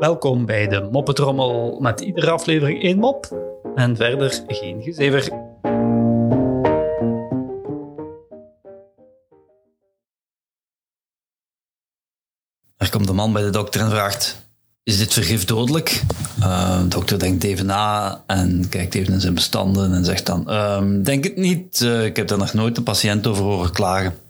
Welkom bij de Moppetrommel met iedere aflevering één mop en verder geen gezever. Er komt een man bij de dokter en vraagt: Is dit vergif dodelijk? Uh, de dokter denkt even na en kijkt even in zijn bestanden en zegt dan: ehm, Denk het niet, uh, ik heb daar nog nooit een patiënt over horen klagen.